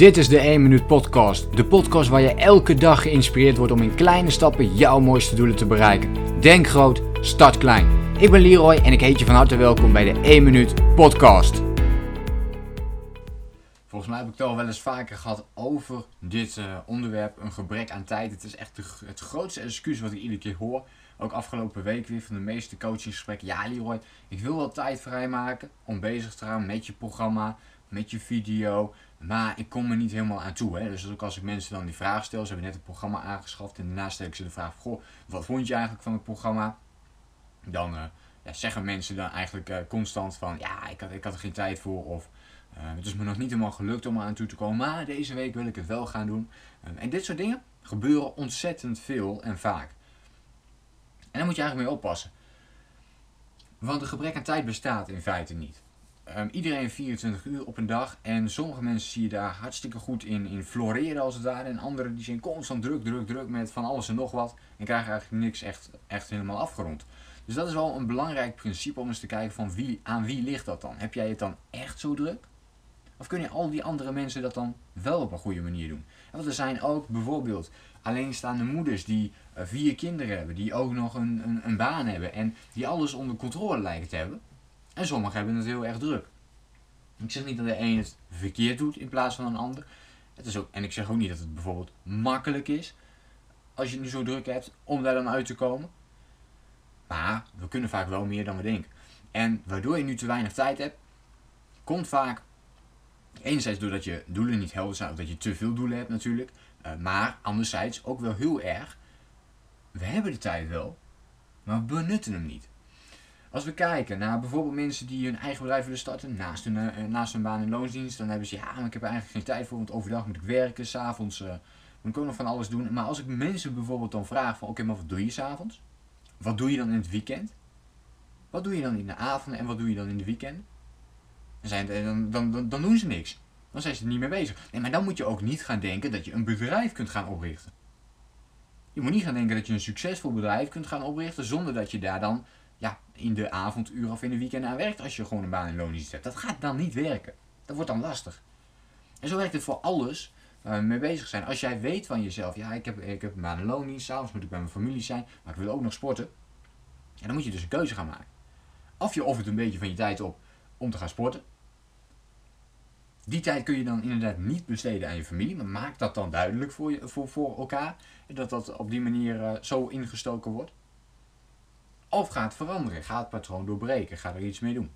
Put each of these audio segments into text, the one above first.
Dit is de 1 Minuut Podcast. De podcast waar je elke dag geïnspireerd wordt om in kleine stappen jouw mooiste doelen te bereiken. Denk groot, start klein. Ik ben Leroy en ik heet je van harte welkom bij de 1 Minuut Podcast. Volgens mij heb ik het al wel eens vaker gehad over dit uh, onderwerp, een gebrek aan tijd. Het is echt het grootste excuus wat ik iedere keer hoor. Ook afgelopen week weer van de meeste coachingsgesprekken. Ja Leroy, ik wil wel tijd vrijmaken om bezig te gaan met je programma, met je video. Maar ik kom er niet helemaal aan toe. Hè. Dus ook als ik mensen dan die vraag stel, ze hebben net het programma aangeschaft en daarna stel ik ze de vraag: Goh, wat vond je eigenlijk van het programma? Dan uh, ja, zeggen mensen dan eigenlijk uh, constant van ja, ik had, ik had er geen tijd voor. Of uh, het is me nog niet helemaal gelukt om er aan toe te komen. Maar deze week wil ik het wel gaan doen. en dit soort dingen gebeuren ontzettend veel en vaak. En daar moet je eigenlijk mee oppassen. Want een gebrek aan tijd bestaat in feite niet. Um, iedereen 24 uur op een dag. En sommige mensen zie je daar hartstikke goed in, in floreren als het ware. En anderen die zijn constant druk, druk, druk met van alles en nog wat. En krijgen eigenlijk niks echt, echt helemaal afgerond. Dus dat is wel een belangrijk principe om eens te kijken van wie, aan wie ligt dat dan? Heb jij het dan echt zo druk? Of kunnen al die andere mensen dat dan wel op een goede manier doen? want er zijn ook bijvoorbeeld alleenstaande moeders die uh, vier kinderen hebben, die ook nog een, een, een baan hebben en die alles onder controle lijken te hebben. En sommigen hebben het heel erg druk. Ik zeg niet dat de een het verkeerd doet in plaats van een ander. Het is ook, en ik zeg ook niet dat het bijvoorbeeld makkelijk is, als je nu zo druk hebt, om daar dan uit te komen. Maar we kunnen vaak wel meer dan we denken. En waardoor je nu te weinig tijd hebt, komt vaak enerzijds doordat je doelen niet helder zijn, of dat je te veel doelen hebt natuurlijk. Uh, maar anderzijds ook wel heel erg, we hebben de tijd wel, maar we benutten hem niet. Als we kijken naar bijvoorbeeld mensen die hun eigen bedrijf willen starten, naast hun, uh, naast baan en loonsdienst, dan hebben ze ja, maar ik heb er eigenlijk geen tijd voor, want overdag moet ik werken, s'avonds uh, moet ik ook nog van alles doen. Maar als ik mensen bijvoorbeeld dan vraag van oké, maar wat doe je s'avonds? Wat doe je dan in het weekend? Wat doe je dan in de avond en wat doe je dan in de weekend? Dan, dan, dan, dan doen ze niks. Dan zijn ze er niet mee bezig. Nee, maar dan moet je ook niet gaan denken dat je een bedrijf kunt gaan oprichten. Je moet niet gaan denken dat je een succesvol bedrijf kunt gaan oprichten zonder dat je daar dan ja, in de avonduren of in de weekend aan werkt als je gewoon een baan in loondienst hebt. Dat gaat dan niet werken. Dat wordt dan lastig. En zo werkt het voor alles waar we mee bezig zijn. Als jij weet van jezelf, ja, ik heb, ik heb een baan in loondienst, s'avonds moet ik bij mijn familie zijn, maar ik wil ook nog sporten. Ja, dan moet je dus een keuze gaan maken. Of je offert een beetje van je tijd op om te gaan sporten. Die tijd kun je dan inderdaad niet besteden aan je familie, maar maak dat dan duidelijk voor, je, voor, voor elkaar. En dat dat op die manier uh, zo ingestoken wordt. Of ga het veranderen, ga het patroon doorbreken, ga er iets mee doen.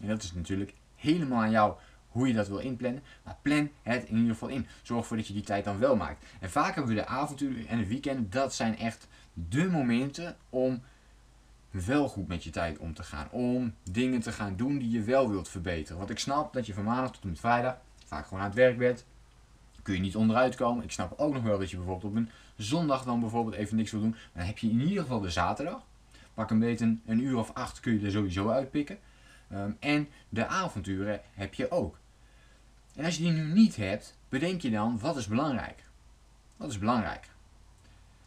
En dat is natuurlijk helemaal aan jou hoe je dat wil inplannen. Maar plan het in ieder geval in. Zorg ervoor dat je die tijd dan wel maakt. En vaak hebben we de avonturen en de weekenden. Dat zijn echt de momenten om wel goed met je tijd om te gaan. Om dingen te gaan doen die je wel wilt verbeteren. Want ik snap dat je van maandag tot en met vrijdag vaak gewoon aan het werk bent. Kun je niet onderuit komen. Ik snap ook nog wel dat je bijvoorbeeld op een zondag dan bijvoorbeeld even niks wil doen. Dan heb je in ieder geval de zaterdag. Pak een beetje een, uur of acht kun je er sowieso uitpikken. Um, en de avonturen heb je ook. En als je die nu niet hebt, bedenk je dan wat is belangrijk. Wat is belangrijk?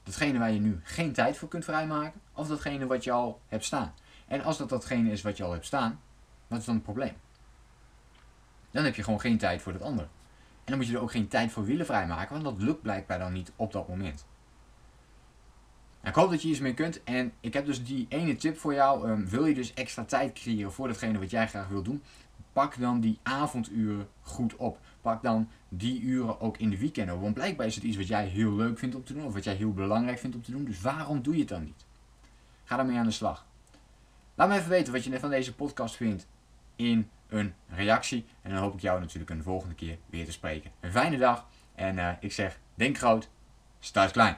Datgene waar je nu geen tijd voor kunt vrijmaken, of datgene wat je al hebt staan. En als dat datgene is wat je al hebt staan, wat is dan het probleem? Dan heb je gewoon geen tijd voor dat andere. En dan moet je er ook geen tijd voor willen vrijmaken, want dat lukt blijkbaar dan niet op dat moment. Ik hoop dat je iets mee kunt. En ik heb dus die ene tip voor jou. Um, wil je dus extra tijd creëren voor datgene wat jij graag wil doen? Pak dan die avonduren goed op. Pak dan die uren ook in de weekenden. Want blijkbaar is het iets wat jij heel leuk vindt om te doen. Of wat jij heel belangrijk vindt om te doen. Dus waarom doe je het dan niet? Ga daarmee aan de slag. Laat me even weten wat je van deze podcast vindt in een reactie. En dan hoop ik jou natuurlijk een volgende keer weer te spreken. Een fijne dag. En uh, ik zeg, denk groot, start klein.